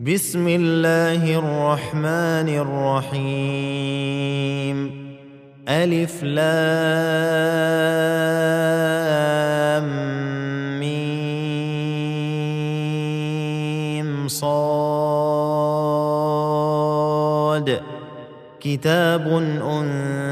بسم الله الرحمن الرحيم. ألف لام ميم صاد. كتاب أنزل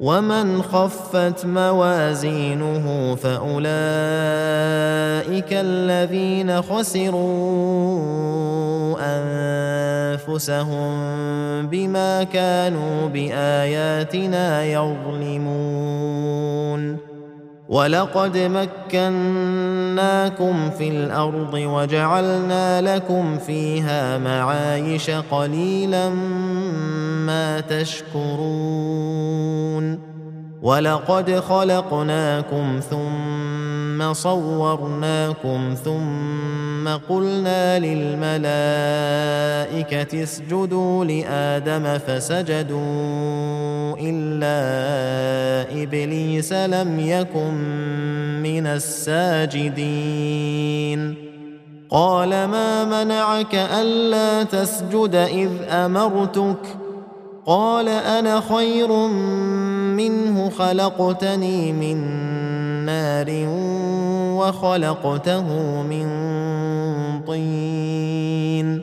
ومن خفت موازينه فاولئك الذين خسروا انفسهم بما كانوا باياتنا يظلمون ولقد مكناكم في الأرض وجعلنا لكم فيها معايش قليلا ما تشكرون ولقد خلقناكم ثم صورناكم ثم قلنا للملائكة اسجدوا لآدم فسجدوا إلا إبليس لم يكن من الساجدين. قال ما منعك ألا تسجد إذ أمرتك؟ قال أنا خير منه خلقتني من نار وخلقته من طين.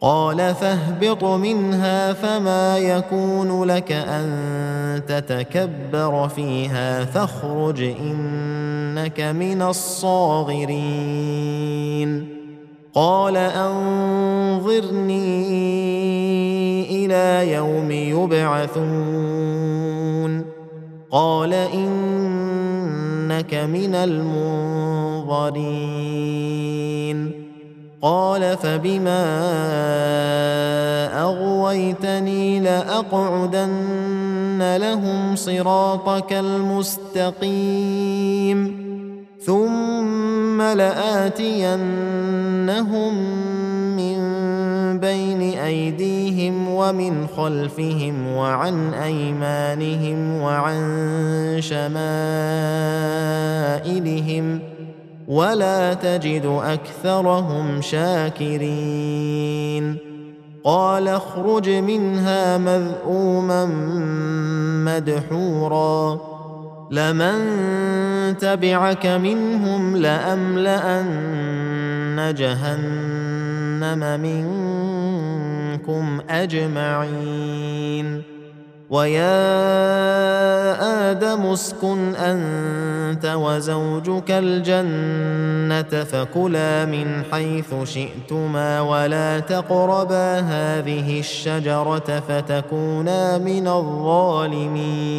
قال فاهبط منها فما يكون لك أن تتكبر فيها. فاخرج إنك من الصاغرين. قال أنظرني إلى يوم يبعثون. قال إنك من المنظرين. قال فبما أغويتني لأقعدن لهم صراطك المستقيم. ثم لآتينهم من بين أيديهم ومن خلفهم وعن أيمانهم وعن شمائلهم ولا تجد أكثرهم شاكرين. قال اخرج منها مذءوما مدحورا. لمن تبعك منهم لأملأن جهنم منكم أجمعين. ويا آدم اسكن أنت وزوجك الجنة فكلا من حيث شئتما ولا تقربا هذه الشجرة فتكونا من الظالمين.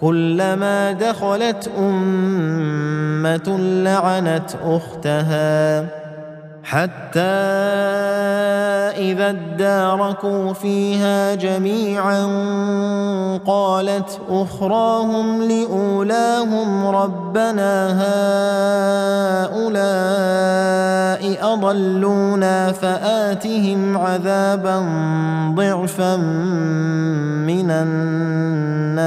كلما دخلت أمة لعنت أختها. حتى إذا اداركوا فيها جميعا قالت أخراهم لأولاهم ربنا هؤلاء أضلونا فآتهم عذابا ضعفا من النار.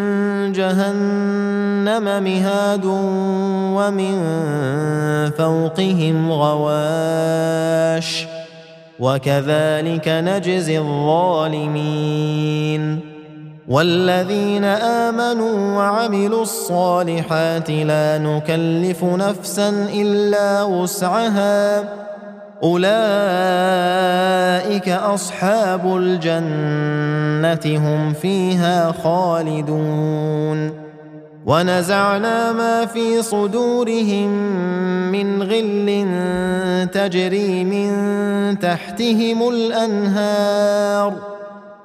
جهنم مهاد ومن فوقهم غواش وكذلك نجزي الظالمين والذين آمنوا وعملوا الصالحات لا نكلف نفسا إلا وسعها أولئك أصحاب الجنة هم فيها خالدون. ونزعنا ما في صدورهم من غل تجري من تحتهم الأنهار.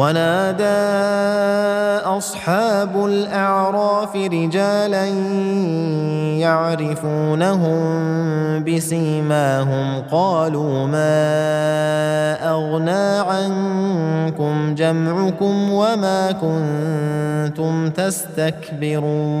ونادى أصحاب الأعراف رجالا يعرفونهم بسيماهم قالوا ما أغنى عنكم جمعكم وما كنتم تستكبرون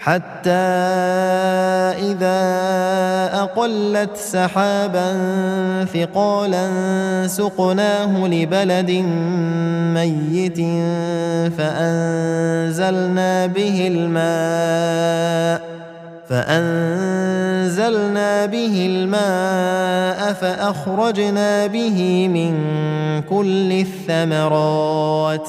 حتى إذا أقلت سحابا ثقالا سقناه لبلد ميت فأنزلنا به الماء فأنزلنا به الماء فأخرجنا به من كل الثمرات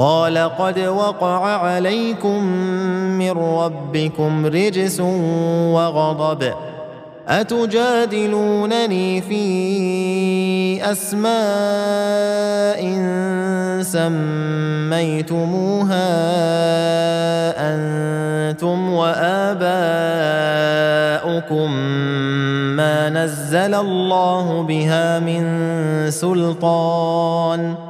قال قد وقع عليكم من ربكم رجس وغضب. أتجادلونني في أسماء سميتموها أنتم وآباؤكم ما نزل الله بها من سلطان.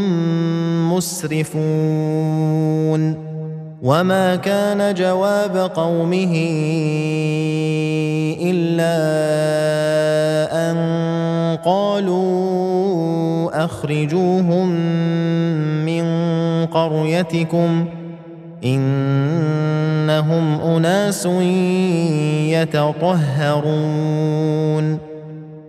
مسرفون وما كان جواب قومه إلا أن قالوا أخرجوهم من قريتكم إنهم أناس يتطهرون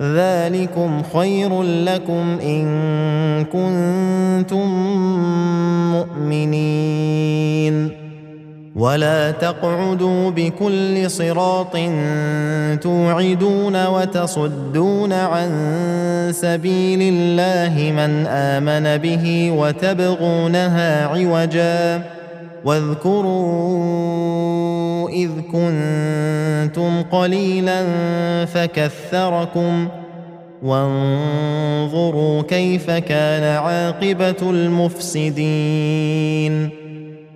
ذلكم خير لكم إن كنتم مؤمنين. ولا تقعدوا بكل صراط توعدون وتصدون عن سبيل الله من آمن به وتبغونها عوجا. واذكروا إذ كنتم قليلا فكثركم وانظروا كيف كان عاقبة المفسدين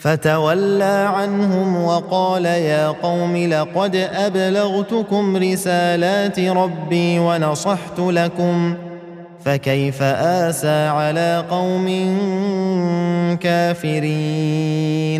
فتولى عنهم وقال يا قوم لقد أبلغتكم رسالات ربي ونصحت لكم فكيف آسى على قوم كافرين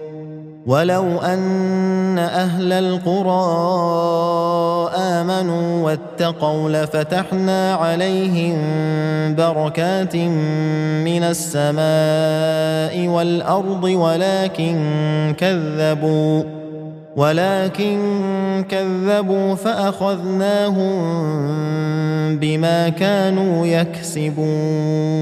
ولو ان أهل القرى امنوا واتقوا لفتحنا عليهم بركات من السماء والارض ولكن كذبوا ولكن كذبوا فاخذناهم بما كانوا يكسبون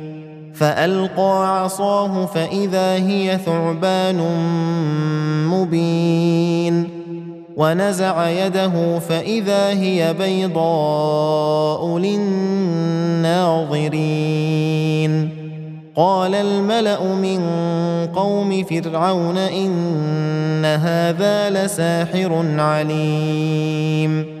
فألقى عصاه فإذا هي ثعبان مبين ونزع يده فإذا هي بيضاء للناظرين قال الملأ من قوم فرعون إن هذا لساحر عليم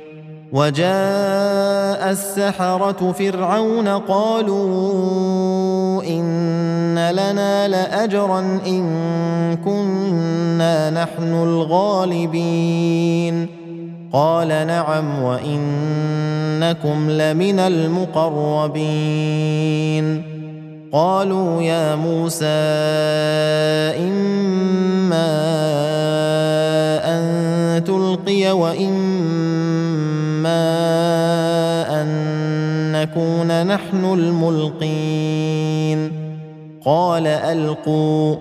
وجاء السحرة فرعون قالوا إن لنا لأجرا إن كنا نحن الغالبين. قال نعم وإنكم لمن المقربين. قالوا يا موسى إما أن تلقي واما ان نكون نحن الملقين قال القوا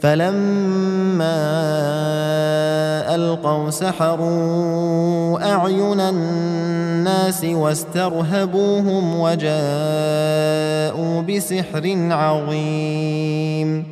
فلما القوا سحروا اعين الناس واسترهبوهم وجاءوا بسحر عظيم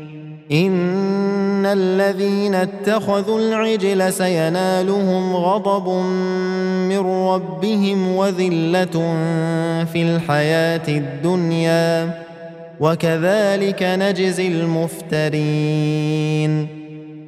ان الذين اتخذوا العجل سينالهم غضب من ربهم وذله في الحياة الدنيا وكذلك نجزي المفترين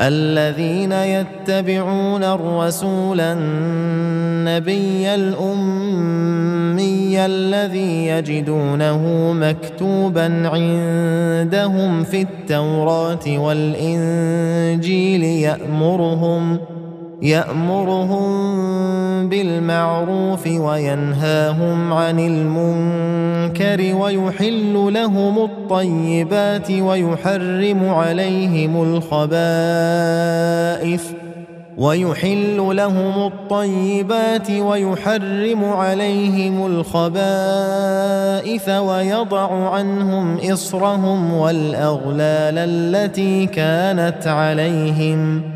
الذين يتبعون الرسول النبي الأمي الذي يجدونه مكتوبا عندهم في التوراة والإنجيل يأمرهم يأمرهم بالمعروف وينهاهم عن المنكر ويحل لهم الطيبات ويحرم عليهم الخبائث ويحل لهم الطيبات ويحرم عليهم الخبائث ويضع عنهم إصرهم والأغلال التي كانت عليهم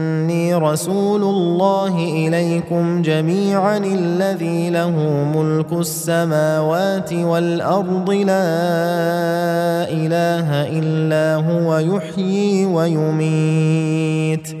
رسول الله إليكم جميعا الذي له ملك السماوات والأرض لا إله إلا هو يحيي ويميت.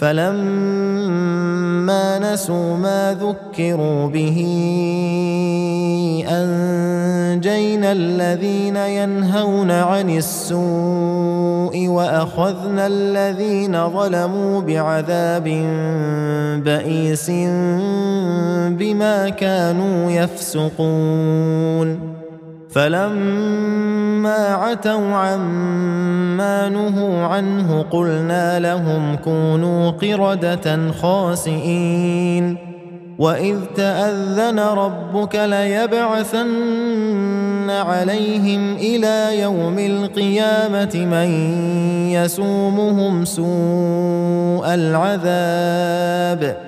فلما نسوا ما ذكروا به أنجينا الذين ينهون عن السوء وأخذنا الذين ظلموا بعذاب بئيس بما كانوا يفسقون. فلما عتوا عما نهوا عنه قلنا لهم كونوا قردة خاسئين وإذ تأذن ربك ليبعثن عليهم إلى يوم القيامة من يسومهم سوء العذاب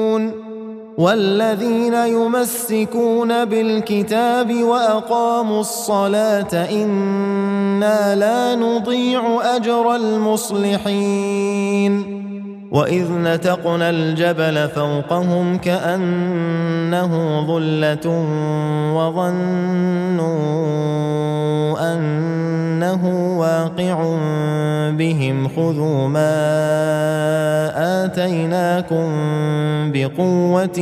والذين يمسكون بالكتاب وأقاموا الصلاة إنا لا نضيع أجر المصلحين. واذ نتقنا الجبل فوقهم كانه ظله وظنوا انه واقع بهم خذوا ما اتيناكم بقوه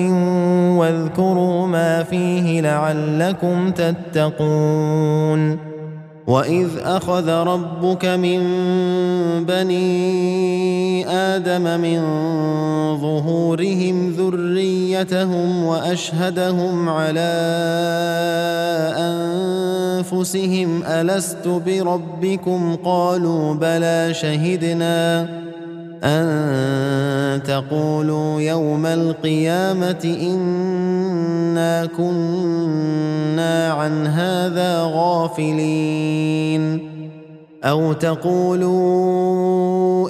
واذكروا ما فيه لعلكم تتقون واذ اخذ ربك من بني آدم من ظهورهم ذريتهم وأشهدهم على أنفسهم ألست بربكم؟ قالوا بلى شهدنا أن تقولوا يوم القيامة إنا كنا عن هذا غافلين. أو تقولوا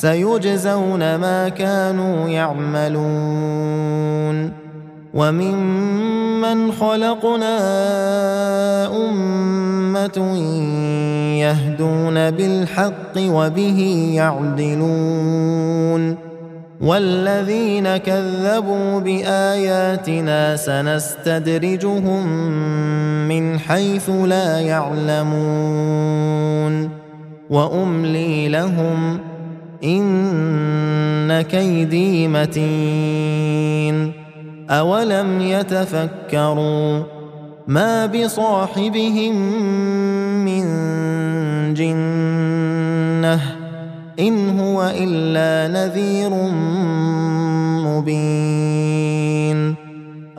سيجزون ما كانوا يعملون. وممن خلقنا أمة يهدون بالحق وبه يعدلون. والذين كذبوا بآياتنا سنستدرجهم من حيث لا يعلمون. وأملي لهم إن كيدي متين. أولم يتفكروا ما بصاحبهم من جنة إن هو إلا نذير مبين.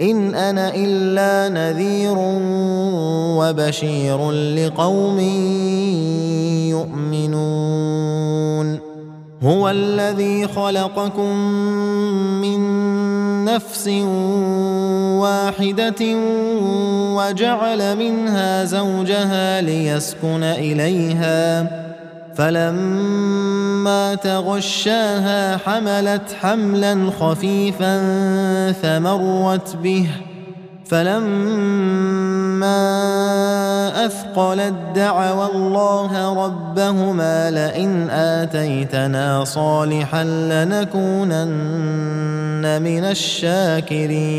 إن أنا إلا نذير وبشير لقوم يؤمنون. هو الذي خلقكم من نفس واحدة وجعل منها زوجها ليسكن إليها. فلما تغشاها حملت حملا خفيفا فمرت به. فلما أثقلت دعوا الله ربهما لئن آتيتنا صالحا لنكونن من الشاكرين.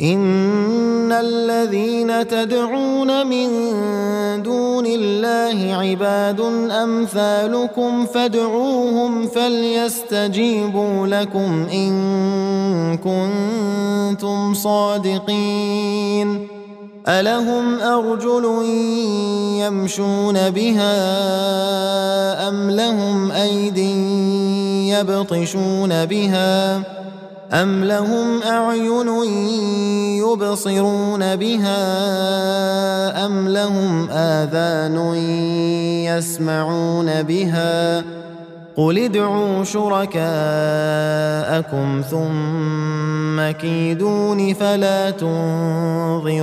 إن الذين تدعون من دون الله عباد أمثالكم فادعوهم فليستجيبوا لكم إن كنتم صادقين. ألهم أرجل يمشون بها أم لهم ايد يبطشون بها أم لهم أعين يبصرون بها أم لهم آذان يسمعون بها قل ادعوا شركاءكم ثم كيدون فلا تنظرون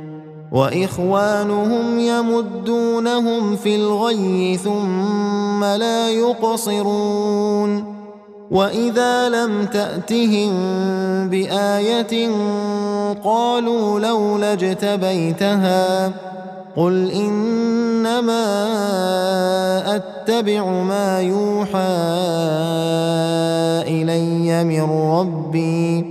وإخوانهم يمدونهم في الغي ثم لا يقصرون وإذا لم تأتهم بآية قالوا لولا اجتبيتها قل إنما أتبع ما يوحى إلي من ربي